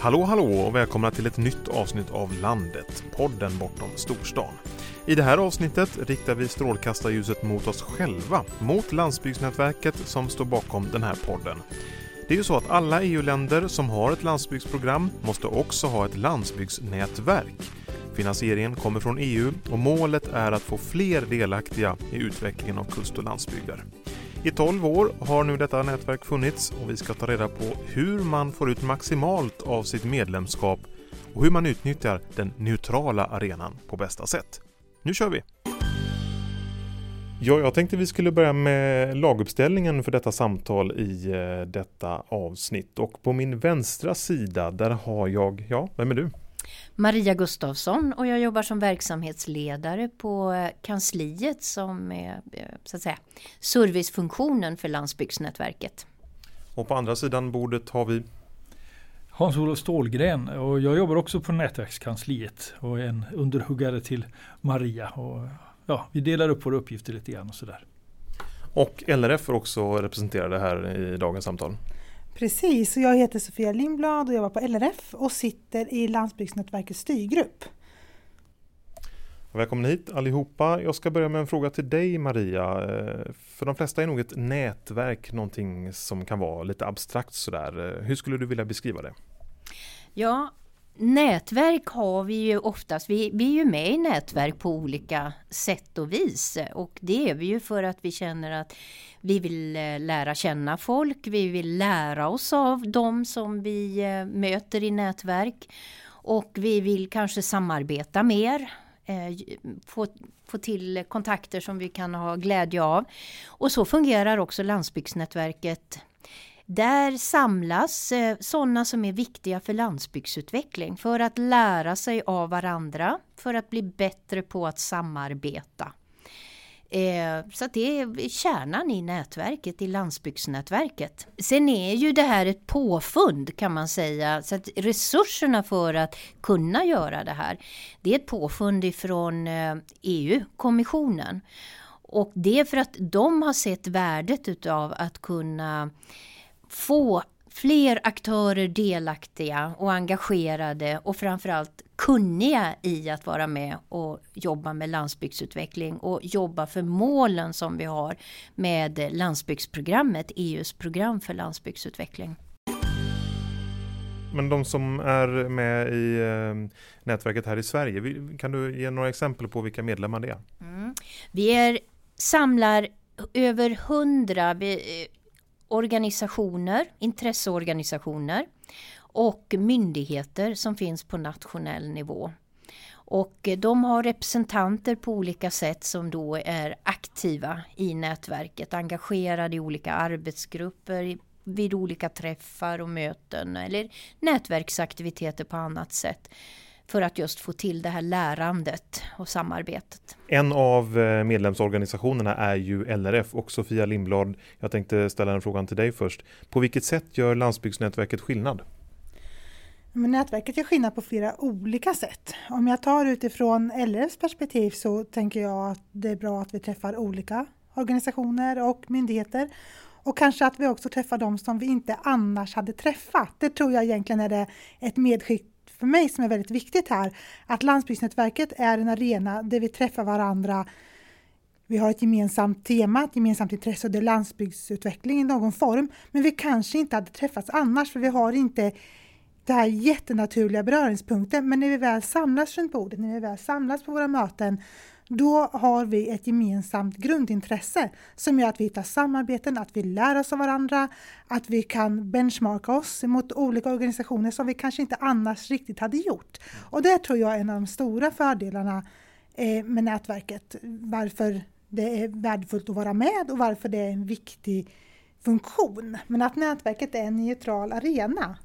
Hallå hallå och välkomna till ett nytt avsnitt av Landet, podden bortom storstan. I det här avsnittet riktar vi strålkastarljuset mot oss själva, mot landsbygdsnätverket som står bakom den här podden. Det är ju så att alla EU-länder som har ett landsbygdsprogram måste också ha ett landsbygdsnätverk. Finansieringen kommer från EU och målet är att få fler delaktiga i utvecklingen av kust och landsbygder. I 12 år har nu detta nätverk funnits och vi ska ta reda på hur man får ut maximalt av sitt medlemskap och hur man utnyttjar den neutrala arenan på bästa sätt. Nu kör vi! Ja, jag tänkte vi skulle börja med laguppställningen för detta samtal i eh, detta avsnitt och på min vänstra sida där har jag, ja, vem är du? Maria Gustafsson och jag jobbar som verksamhetsledare på eh, kansliet som är eh, så att säga, servicefunktionen för landsbygdsnätverket. Och på andra sidan bordet har vi Hans-Olof Stålgren och jag jobbar också på nätverkskansliet och är en underhuggare till Maria. Och, ja, vi delar upp våra uppgifter lite grann och sådär. Och LRF är också representerade här i dagens samtal. Precis, och jag heter Sofia Lindblad och jobbar på LRF och sitter i Landsbygdsnätverkets styrgrupp. Välkommen hit allihopa. Jag ska börja med en fråga till dig Maria. Eh, för de flesta är nog ett nätverk någonting som kan vara lite abstrakt sådär. Eh, hur skulle du vilja beskriva det? Ja, nätverk har vi ju oftast. Vi, vi är ju med i nätverk på olika sätt och vis. Och det är vi ju för att vi känner att vi vill eh, lära känna folk. Vi vill lära oss av dem som vi eh, möter i nätverk. Och vi vill kanske samarbeta mer eh, få, få till kontakter som vi kan ha glädje av. Och så fungerar också landsbygdsnätverket. Där samlas eh, sådana som är viktiga för landsbygdsutveckling för att lära sig av varandra, för att bli bättre på att samarbeta. Eh, så det är kärnan i nätverket, i landsbygdsnätverket. Sen är ju det här ett påfund kan man säga. Så att resurserna för att kunna göra det här, det är ett påfund ifrån eh, e EU-kommissionen. Och det är för att de har sett värdet utav att kunna få fler aktörer delaktiga och engagerade och framförallt kunniga i att vara med och jobba med landsbygdsutveckling och jobba för målen som vi har med landsbygdsprogrammet, EUs program för landsbygdsutveckling. Men de som är med i eh, nätverket här i Sverige, kan du ge några exempel på vilka medlemmar det är? Mm. Vi är, samlar över hundra organisationer, intresseorganisationer och myndigheter som finns på nationell nivå. Och eh, de har representanter på olika sätt som då är aktiva i nätverket, engagerade i olika arbetsgrupper, vid olika träffar och möten eller nätverksaktiviteter på annat sätt för att just få till det här lärandet och samarbetet. En av eh, medlemsorganisationerna är ju LRF och Sofia Lindblad. Jag tänkte ställa en frågan till dig först. På vilket sätt gör Landsbygdsnätverket skillnad? Men nätverket gör skillnad på flera olika sätt. Om jag tar utifrån LRFs perspektiv så tänker jag att det är bra att vi träffar olika organisationer och myndigheter. Och kanske att vi också träffar de som vi inte annars hade träffat. Det tror jag egentligen är det ett medskick för mig som är väldigt viktigt här. Att Landsbygdsnätverket är en arena där vi träffar varandra vi har ett gemensamt tema, ett gemensamt intresse och det är landsbygdsutveckling i någon form. Men vi kanske inte hade träffats annars för vi har inte det här jättenaturliga beröringspunkten. Men när vi väl samlas runt bordet, när vi väl samlas på våra möten, då har vi ett gemensamt grundintresse som gör att vi hittar samarbeten, att vi lär oss av varandra, att vi kan benchmarka oss mot olika organisationer som vi kanske inte annars riktigt hade gjort. Och det tror jag är en av de stora fördelarna eh, med nätverket. Varför det är värdefullt att vara med och varför det är en viktig funktion. Men att nätverket är en neutral arena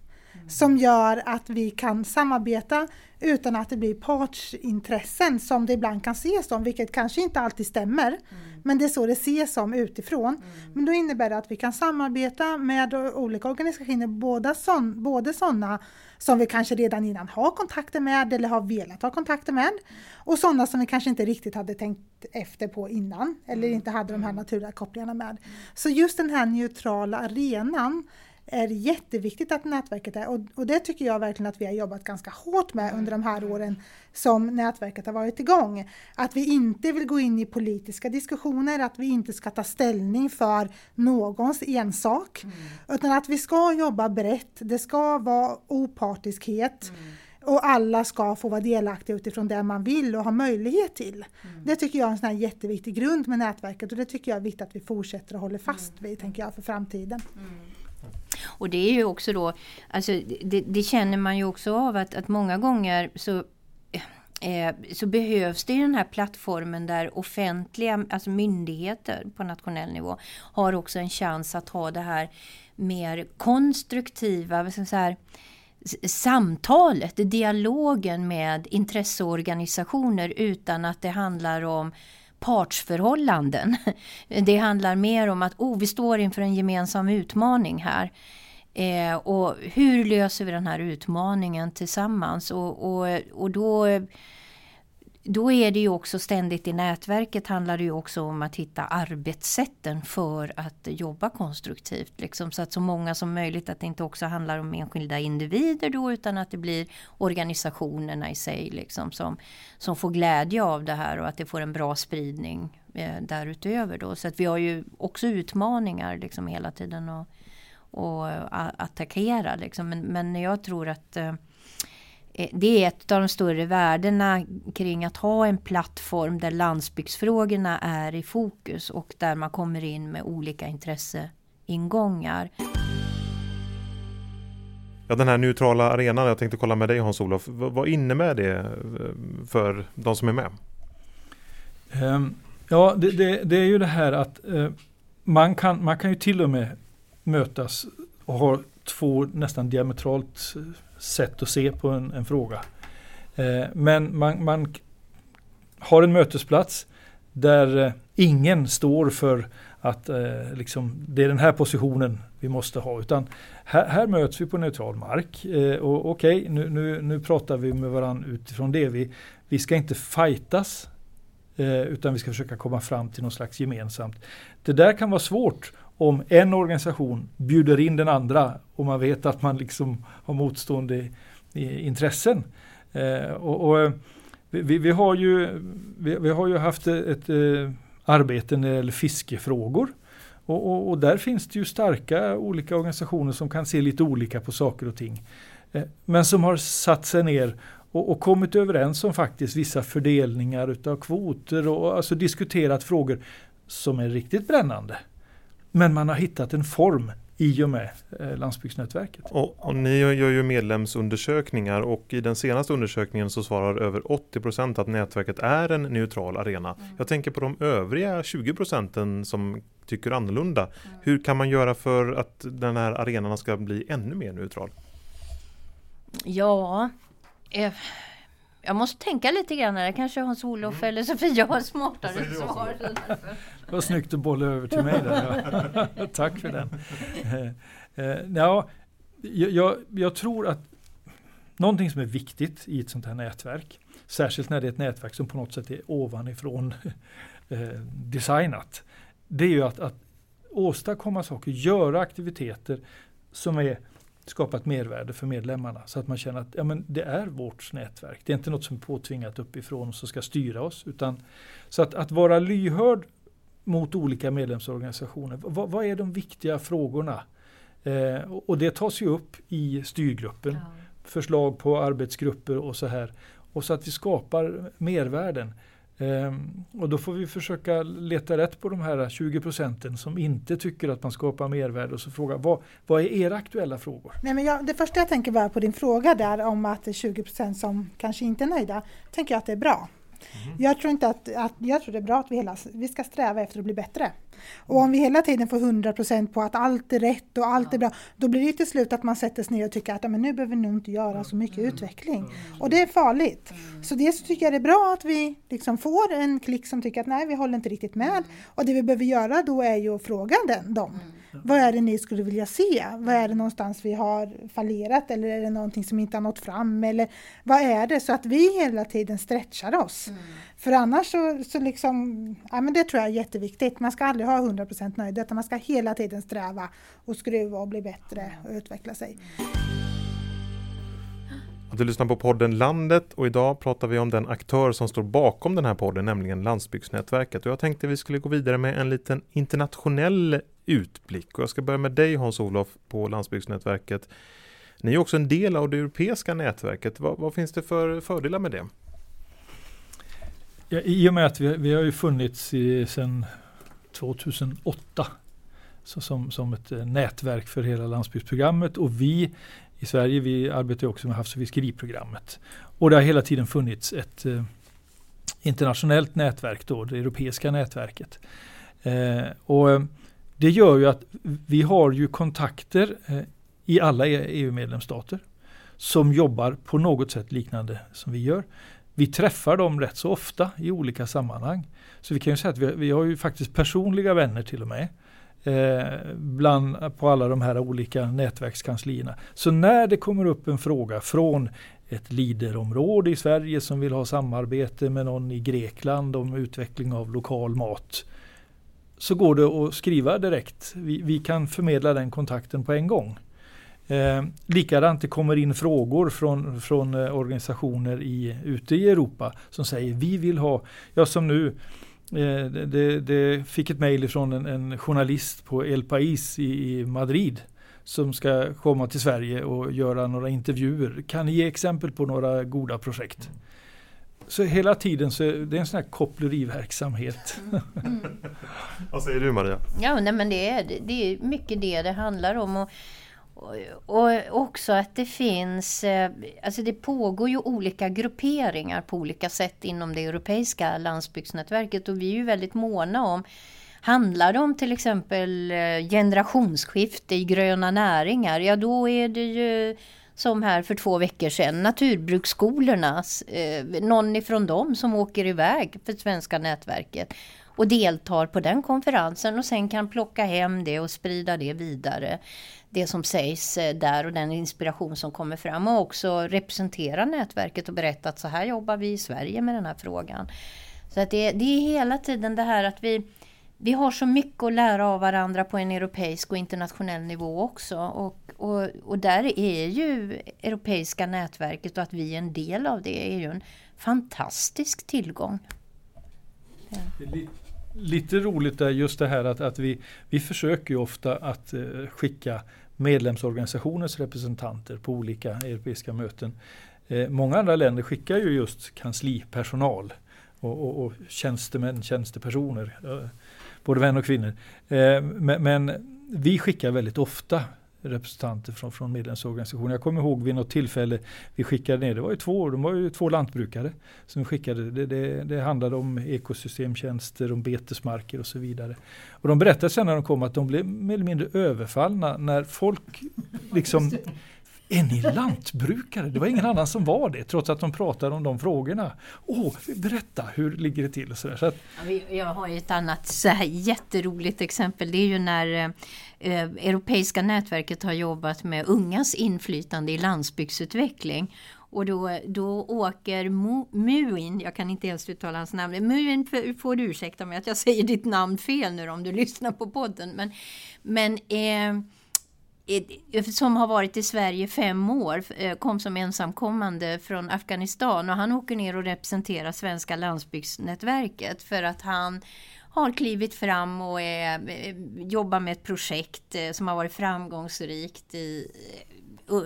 som gör att vi kan samarbeta utan att det blir partsintressen som det ibland kan ses som, vilket kanske inte alltid stämmer. Mm. Men det är så det ses som utifrån. Mm. Men då innebär det att vi kan samarbeta med olika organisationer, både, sån, både sådana som vi kanske redan innan har kontakter med eller har velat ha kontakter med och sådana som vi kanske inte riktigt hade tänkt efter på innan eller mm. inte hade de här mm. naturliga kopplingarna med. Så just den här neutrala arenan är jätteviktigt att nätverket är och, och det tycker jag verkligen att vi har jobbat ganska hårt med under de här åren som nätverket har varit igång. Att vi inte vill gå in i politiska diskussioner, att vi inte ska ta ställning för någons ensak. Mm. Utan att vi ska jobba brett, det ska vara opartiskhet. Mm. Och alla ska få vara delaktiga utifrån det man vill och har möjlighet till. Mm. Det tycker jag är en sån jätteviktig grund med nätverket och det tycker jag är viktigt att vi fortsätter att hålla fast vid tänker jag, för framtiden. Mm. Och det är ju också då, alltså det, det känner man ju också av att, att många gånger så eh, så behövs det den här plattformen där offentliga, alltså myndigheter på nationell nivå har också en chans att ha det här mer konstruktiva, så här, samtalet, dialogen med intresseorganisationer utan att det handlar om partsförhållanden. Det handlar mer om att oh, vi står inför en gemensam utmaning här. Eh, och hur löser vi den här utmaningen tillsammans? Och, och, och då då är det ju också ständigt i nätverket handlar det ju också om att hitta arbetssätten för att jobba konstruktivt. Liksom, så att så många som möjligt, att det inte också handlar om enskilda individer då utan att det blir organisationerna i sig liksom, som, som får glädje av det här och att det får en bra spridning eh, därutöver. Då. Så att vi har ju också utmaningar liksom, hela tiden att, att attackera. Liksom. Men, men jag tror att eh, det är ett av de större värdena kring att ha en plattform där landsbygdsfrågorna är i fokus och där man kommer in med olika intresseingångar. Ja, den här neutrala arenan, jag tänkte kolla med dig Hans-Olof. Vad innebär det eh, för de som är med? Um, ja, det, det, det, är ju det här att uh, man, kan, man kan ju till och med mötas och ha två nästan diametralt sätt att se på en, en fråga. Eh, men man, man, har en mötesplats där eh, ingen står för att eh, liksom, det är den här positionen vi måste ha. Utan här, här möts vi på neutral mark. Eh, och Okej, okay, nu, nu, nu pratar vi med varandra utifrån det. Vi, vi ska inte fightas eh, utan vi ska försöka komma fram till något slags gemensamt. Det där kan vara svårt om en organisation bjuder in den andra och man vet att man liksom har motstående intressen. Eh, och, och vi, vi, har ju, vi, vi, har ju haft ett, ett eh, arbete när det gäller fiskefrågor. Och, och, och, där finns det ju starka olika organisationer som kan se lite olika på saker och ting. Eh, men som har satt sig ner och, och, kommit överens om faktiskt vissa fördelningar utav kvoter och alltså diskuterat frågor som är riktigt brännande. Men man har hittat en form i och med eh, landsbygdsnätverket. Och, och, ni gör ju medlemsundersökningar och i den senaste undersökningen så svarar över 80 procent att nätverket är en neutral arena. Mm. Jag tänker på de övriga 20 procenten som tycker annorlunda. Mm. Hur kan man göra för att den här arenan ska bli ännu mer neutral? Ja, eh, jag måste tänka lite grann där. Kanske Hans-Olof mm. eller Sofia har smartare svar. Det var snyggt att bolla över till mig där. Tack för den. Eh, eh, ja, jag, jag tror att någonting som är viktigt i ett sånt här nätverk, särskilt när det är ett nätverk som på något sätt är ovanifrån eh, designat, det är ju att, att åstadkomma saker, göra aktiviteter som är skapat mervärde för medlemmarna så att man känner att ja, men det är vårt nätverk. Det är inte något som är påtvingat uppifrån som ska styra oss. Utan, så att, att vara lyhörd mot olika medlemsorganisationer. Vad, vad är de viktiga frågorna? Eh, och det tas ju upp i styrgruppen. Ja. Förslag på arbetsgrupper och så här. Och så att vi skapar mervärden. Um, och då får vi försöka leta rätt på de här 20 procenten som inte tycker att man skapar mervärde och så fråga vad, vad är era aktuella frågor? Nej, men jag, det första jag tänker bara på din fråga där om att det är 20 procent som kanske inte är nöjda, tänker jag att det är bra. Mm. Jag tror inte att, att, jag tror det är bra att vi, hela, vi ska sträva efter att bli bättre. Och om vi hela tiden får 100% på att allt är rätt och allt ja. är bra, då blir det till slut att man sätter sig ner och tycker att men nu behöver vi nog inte göra så mycket mm. utveckling. Mm. Och det är farligt. Mm. Så dels tycker jag det är bra att vi liksom får en klick som tycker att nej, vi håller inte riktigt med. Mm. Och det vi behöver göra då är ju att fråga den, dem. Vad är det ni skulle vilja se? Vad är det någonstans vi har fallerat eller är det någonting som inte har nått fram? Eller vad är det? Så att vi hela tiden stretchar oss. Mm. För annars så, så liksom, ja men det tror jag är jätteviktigt. Man ska aldrig ha 100% nöjd utan man ska hela tiden sträva och skruva och bli bättre och utveckla sig. Du lyssnar på podden Landet och idag pratar vi om den aktör som står bakom den här podden, nämligen Landsbygdsnätverket. Och jag tänkte vi skulle gå vidare med en liten internationell utblick. Och jag ska börja med dig Hans-Olof på Landsbygdsnätverket. Ni är också en del av det europeiska nätverket. Vad, vad finns det för fördelar med det? Ja, I och med att vi, vi har ju funnits i, sedan 2008 så som, som ett eh, nätverk för hela landsbygdsprogrammet och vi i Sverige vi arbetar också med havs och fiskeriprogrammet. Och det har hela tiden funnits ett eh, internationellt nätverk, då, det europeiska nätverket. Eh, och eh, det gör ju att vi har ju kontakter eh, i alla e EU-medlemsstater som jobbar på något sätt liknande som vi gör. Vi träffar dem rätt så ofta i olika sammanhang. Så vi kan ju säga att vi, vi har ju faktiskt personliga vänner till och med eh, bland, på alla de här olika nätverkskanslierna. Så när det kommer upp en fråga från ett liderområde i Sverige som vill ha samarbete med någon i Grekland om utveckling av lokal mat så går det att skriva direkt. Vi, vi kan förmedla den kontakten på en gång. Eh, likadant det kommer in frågor från, från eh, organisationer i, ute i Europa som säger vi vill ha, ja som nu eh, det, det, fick ett mejl från en, en, journalist på El País i, i, Madrid som ska komma till Sverige och göra några intervjuer. Kan ni ge exempel på några goda projekt? Så hela tiden så är det en sån här koppleriverksamhet. Mm. Mm. Vad säger du Maria? Ja, nej, men det, är, det är mycket det det handlar om. Och, och, också att det finns, eh, alltså det pågår ju olika grupperingar på olika sätt inom det europeiska landsbygdsnätverket och vi är ju väldigt måna om Handlar det om till exempel eh, generationsskifte i gröna näringar, ja då är det ju som här för två veckor sedan, naturbruksskolornas, eh, någon ifrån dem som åker iväg för svenska nätverket och deltar på den konferensen och sen kan plocka hem det och sprida det vidare. Det som sägs eh, där och den inspiration som kommer fram och också representera nätverket och berätta att så här jobbar vi i Sverige med den här frågan. Så att det, det är hela tiden det här att vi vi har så mycket att lära av varandra på en europeisk och internationell nivå också. Och, och, och där är ju Europeiska nätverket och att vi är en del av det är ju en fantastisk tillgång. Ja. Lite roligt är just det här att, att vi, vi försöker ju ofta att eh, skicka medlemsorganisationens representanter på olika europeiska möten. Eh, många andra länder skickar ju just kanslipersonal och, och, och tjänstemän, tjänstepersoner. Eh, både män och kvinnor. Eh, men, men, vi skickar väldigt ofta representanter från, från medlemsorganisationer. Jag kommer ihåg vid något tillfälle vi skickade ner, det var ju två, de var ju två lantbrukare som vi skickade. Det, det, det handlade om ekosystemtjänster, om betesmarker och så vidare. Och de berättade sen när de kom att de blev mer eller mindre överfallna när folk liksom är ni lantbrukare? Det var ingen annan som var det trots att de pratade om de frågorna. Åh, berätta, hur ligger det till? Så, så att, jag har ett annat så här jätteroligt exempel. Det är ju när eh, Europeiska nätverket har jobbat med ungas inflytande i landsbygdsutveckling. Och då, då åker Muin, jag kan inte ens uttala hans namn, Muin får du ursäkta mig att jag säger ditt namn fel nu om du lyssnar på podden. Men, men eh, som har varit i Sverige fem år, eh, kom som ensamkommande från Afghanistan och han åker ner och representerar Svenska landsbygdsnätverket för att han har klivit fram och är, eh, jobbar med ett projekt eh, som har varit framgångsrikt i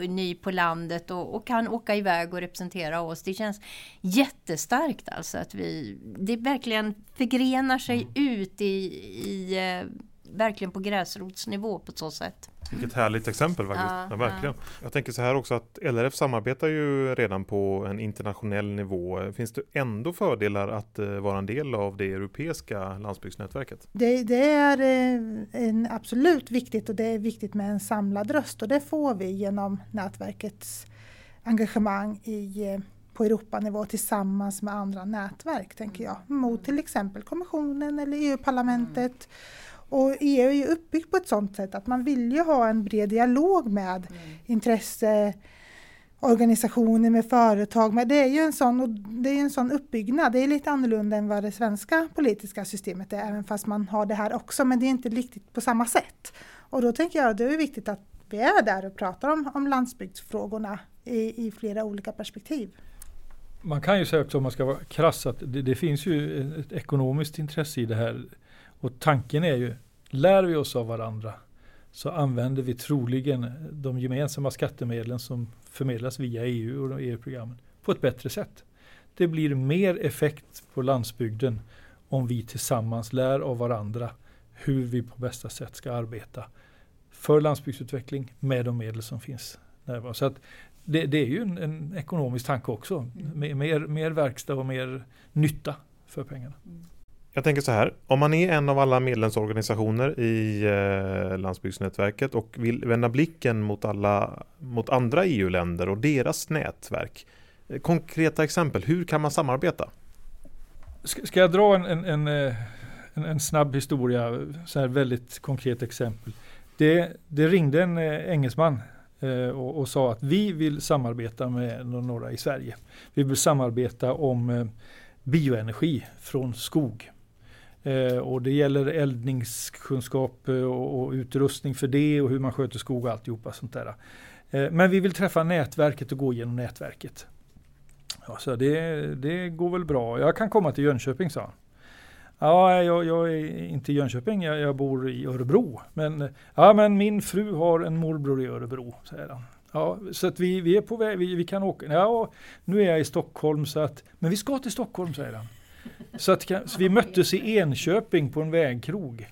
ny på landet och, och, kan åka iväg och representera oss. Det känns jättestarkt alltså att vi, det verkligen förgrenar sig mm. ut i, i verkligen på gräsrotsnivå på så sätt. Vilket härligt exempel faktiskt. Ja, ja, verkligen. Ja. Jag tänker så här också att LRF samarbetar ju redan på en internationell nivå. Finns det ändå fördelar att uh, vara en del av det europeiska landsbygdsnätverket? Det, det är uh, en absolut viktigt och det är viktigt med en samlad röst och det får vi genom nätverkets engagemang i uh, på Europanivå tillsammans med andra nätverk, tänker jag, mot till exempel kommissionen eller EU-parlamentet. Och EU är ju uppbyggt på ett sådant sätt att man vill ju ha en bred dialog med mm. intresseorganisationer, med företag. Men det är ju en sån, det är en sån uppbyggnad. Det är lite annorlunda än vad det svenska politiska systemet är, även fast man har det här också. Men det är inte riktigt på samma sätt. Och då tänker jag att det är viktigt att vi är där och pratar om, om landsbygdsfrågorna i, i flera olika perspektiv. Man kan ju säga också om man ska vara krass att det, det, finns ju ett ekonomiskt intresse i det här. Och tanken är ju, lär vi oss av varandra så använder vi troligen de gemensamma skattemedlen som förmedlas via EU och EU-programmen på ett bättre sätt. Det blir mer effekt på landsbygden om vi tillsammans lär av varandra hur vi på bästa sätt ska arbeta för landsbygdsutveckling med de medel som finns. Så att det, det är ju en, en, ekonomisk tanke också. Mm. Mer, mer verkstad och mer nytta för pengarna. Jag tänker så här, om man är en av alla medlemsorganisationer i eh, landsbygdsnätverket och vill vända blicken mot, alla, mot andra EU-länder och deras nätverk. Eh, konkreta exempel, hur kan man samarbeta? Ska, ska jag dra en, en, en, eh, en, snabb historia, så här väldigt konkret exempel. Det, det ringde en eh, engelsman eh, och, och, sa att vi vill samarbeta med några i Sverige. Vi vill samarbeta om eh, bioenergi från skog. Eh, och det gäller eldningskunskap eh, och, och, utrustning för det och hur man sköter skog och alltihopa sånt där. Eh, men vi vill träffa nätverket och gå igenom nätverket. Ja, så det, det går väl bra. Jag kan komma till Jönköping, sa han. Ja, jag, jag är inte i Jönköping, jag, jag, bor i Örebro. Men, ja, men min fru har en morbror i Örebro, säger han. Ja, så att vi, vi är på väg, vi, vi kan åka. Ja, nu är jag i Stockholm, så att, men vi ska till Stockholm, säger han. Så, att, så vi möttes i Enköping på en vägkrog.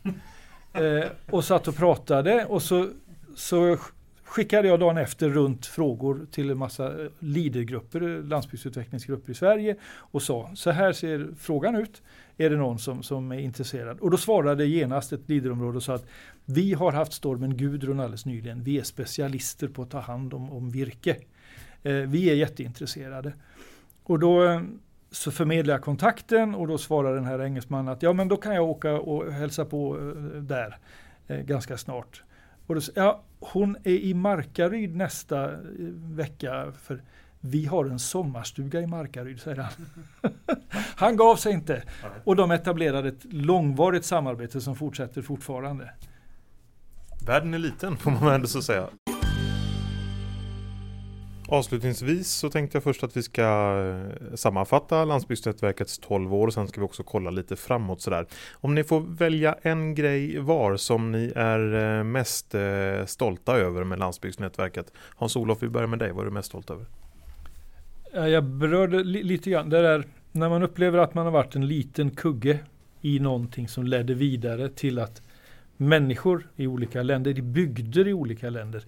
Eh, och satt och pratade och så, så skickade jag dagen efter runt frågor till en massa leadergrupper, landsbygdsutvecklingsgrupper i Sverige och sa så här ser frågan ut. Är det någon som, som är intresserad? Och då svarade genast ett leaderområde och sa att vi har haft stormen Gudrun alldeles nyligen. Vi är specialister på att ta hand om, om virke. Eh, vi är jätteintresserade. Och då eh, så förmedlar jag kontakten och då svarar den här engelsmannen att ja men då kan jag åka och hälsa på eh, där eh, ganska snart. Och då, ja, hon är i Markaryd nästa eh, vecka för vi har en sommarstuga i Markaryd, säger han. han gav sig inte. Och de etablerade ett långvarigt samarbete som fortsätter fortfarande. Världen är liten får man ändå så säga. Avslutningsvis så tänkte jag först att vi ska eh, sammanfatta Landsbygdsnätverkets 12 år och sen ska vi också kolla lite framåt sådär. Om ni får välja en grej var som ni är eh, mest eh, stolta över med Landsbygdsnätverket. Hans-Olof, vi börjar med dig. Vad är du mest stolt över? Jag berörde lite grann det där när man upplever att man har varit en liten kugge i någonting som ledde vidare till att människor i olika länder, i bygder i olika länder,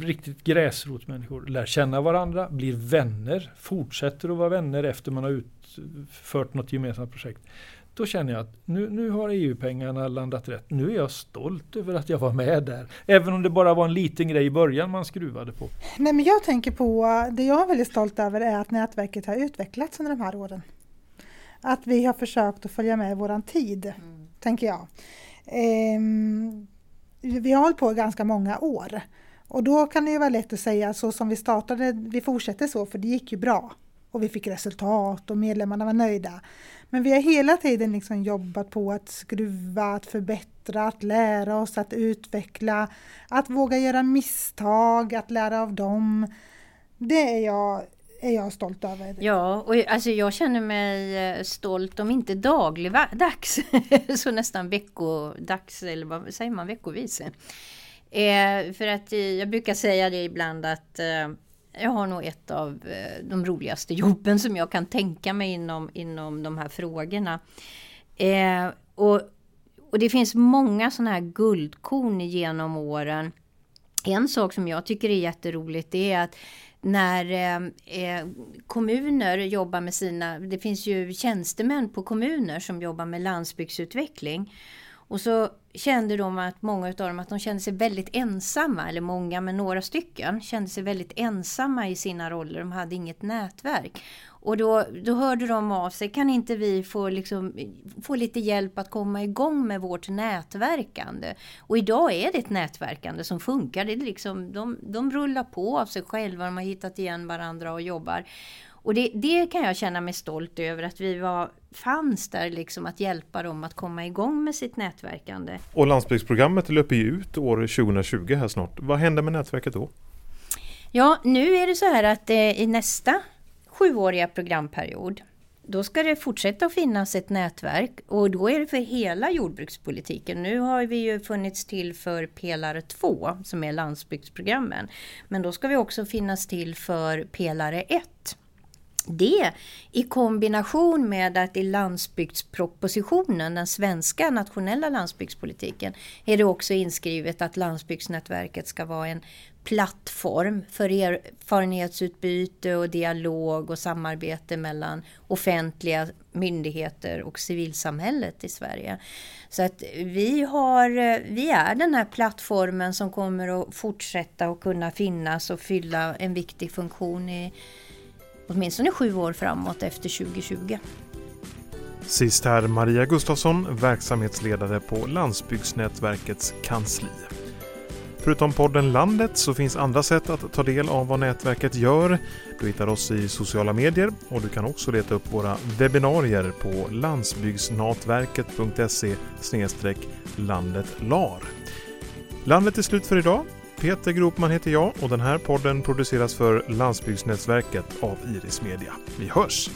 riktigt gräsrotsmänniskor, lär känna varandra, blir vänner, fortsätter att vara vänner efter man har utfört något gemensamt projekt. Då känner jag att nu, nu har EU-pengarna landat rätt. Nu är jag stolt över att jag var med där. Även om det bara var en liten grej i början man skruvade på. Nej, men jag tänker på, det jag är väldigt stolt över är att nätverket har utvecklats under de här åren. Att vi har försökt att följa med våran tid, mm. tänker jag. Ehm, vi har hållit på ganska många år. Och då kan det ju vara lätt att säga så som vi startade, vi fortsätter så för det gick ju bra. Och vi fick resultat och medlemmarna var nöjda. Men vi har hela tiden liksom jobbat på att skruva, att förbättra, att lära oss, att utveckla, att våga göra misstag, att lära av dem. Det är jag är jag stolt över. Ja, och alltså jag känner mig eh, stolt om inte dagligdags så nästan veckodags eller vad säger man veckovis. Eh, för att eh, jag brukar säga det ibland att eh, jag har nog ett av eh, de roligaste jobben som jag kan tänka mig inom, inom de här frågorna. Eh, och, och det finns många sådana här guldkorn genom åren. En sak som jag tycker är jätteroligt är att när eh, eh, kommuner jobbar med sina, det finns ju tjänstemän på kommuner som jobbar med landsbygdsutveckling. Och så kände de att många av dem att de kände sig väldigt ensamma, eller många men några stycken kände sig väldigt ensamma i sina roller. De hade inget nätverk. Och då, då hörde de av sig, kan inte vi få, liksom, få lite hjälp att komma igång med vårt nätverkande? Och idag är det ett nätverkande som funkar. Det är liksom, de, de rullar på av sig själva, de har hittat igen varandra och jobbar. Och det, det, kan jag känna mig stolt över att vi var, fanns där liksom att hjälpa dem att komma igång med sitt nätverkande. Och landsbygdsprogrammet löper ju ut år 2020 här snart. Vad händer med nätverket då? Ja, nu är det så här att eh, i nästa sjuåriga programperiod då ska det fortsätta att finnas ett nätverk och då är det för hela jordbrukspolitiken. Nu har vi ju funnits till för pelare 2 som är landsbygdsprogrammen. Men då ska vi också finnas till för pelare 1 det i kombination med att i landsbygdspropositionen, den svenska nationella landsbygdspolitiken, är det också inskrivet att landsbygdsnätverket ska vara en plattform för erfarenhetsutbyte och dialog och samarbete mellan offentliga myndigheter och civilsamhället i Sverige. Så att vi, har, vi är den här plattformen som kommer att fortsätta att kunna finnas och fylla en viktig funktion i åtminstone sju år framåt efter 2020. Sist här Maria Gustafsson, verksamhetsledare på Landsbygdsnätverkets kansli. Förutom podden Landet så finns andra sätt att ta del av vad nätverket gör. Du hittar oss i sociala medier och du kan också leta upp våra webbinarier på landsbygdsnatverket.se landetlar. Landet är slut för idag. Peter Gropman heter jag och den här podden produceras för Landsbygdsnätverket av Iris Media. Vi hörs!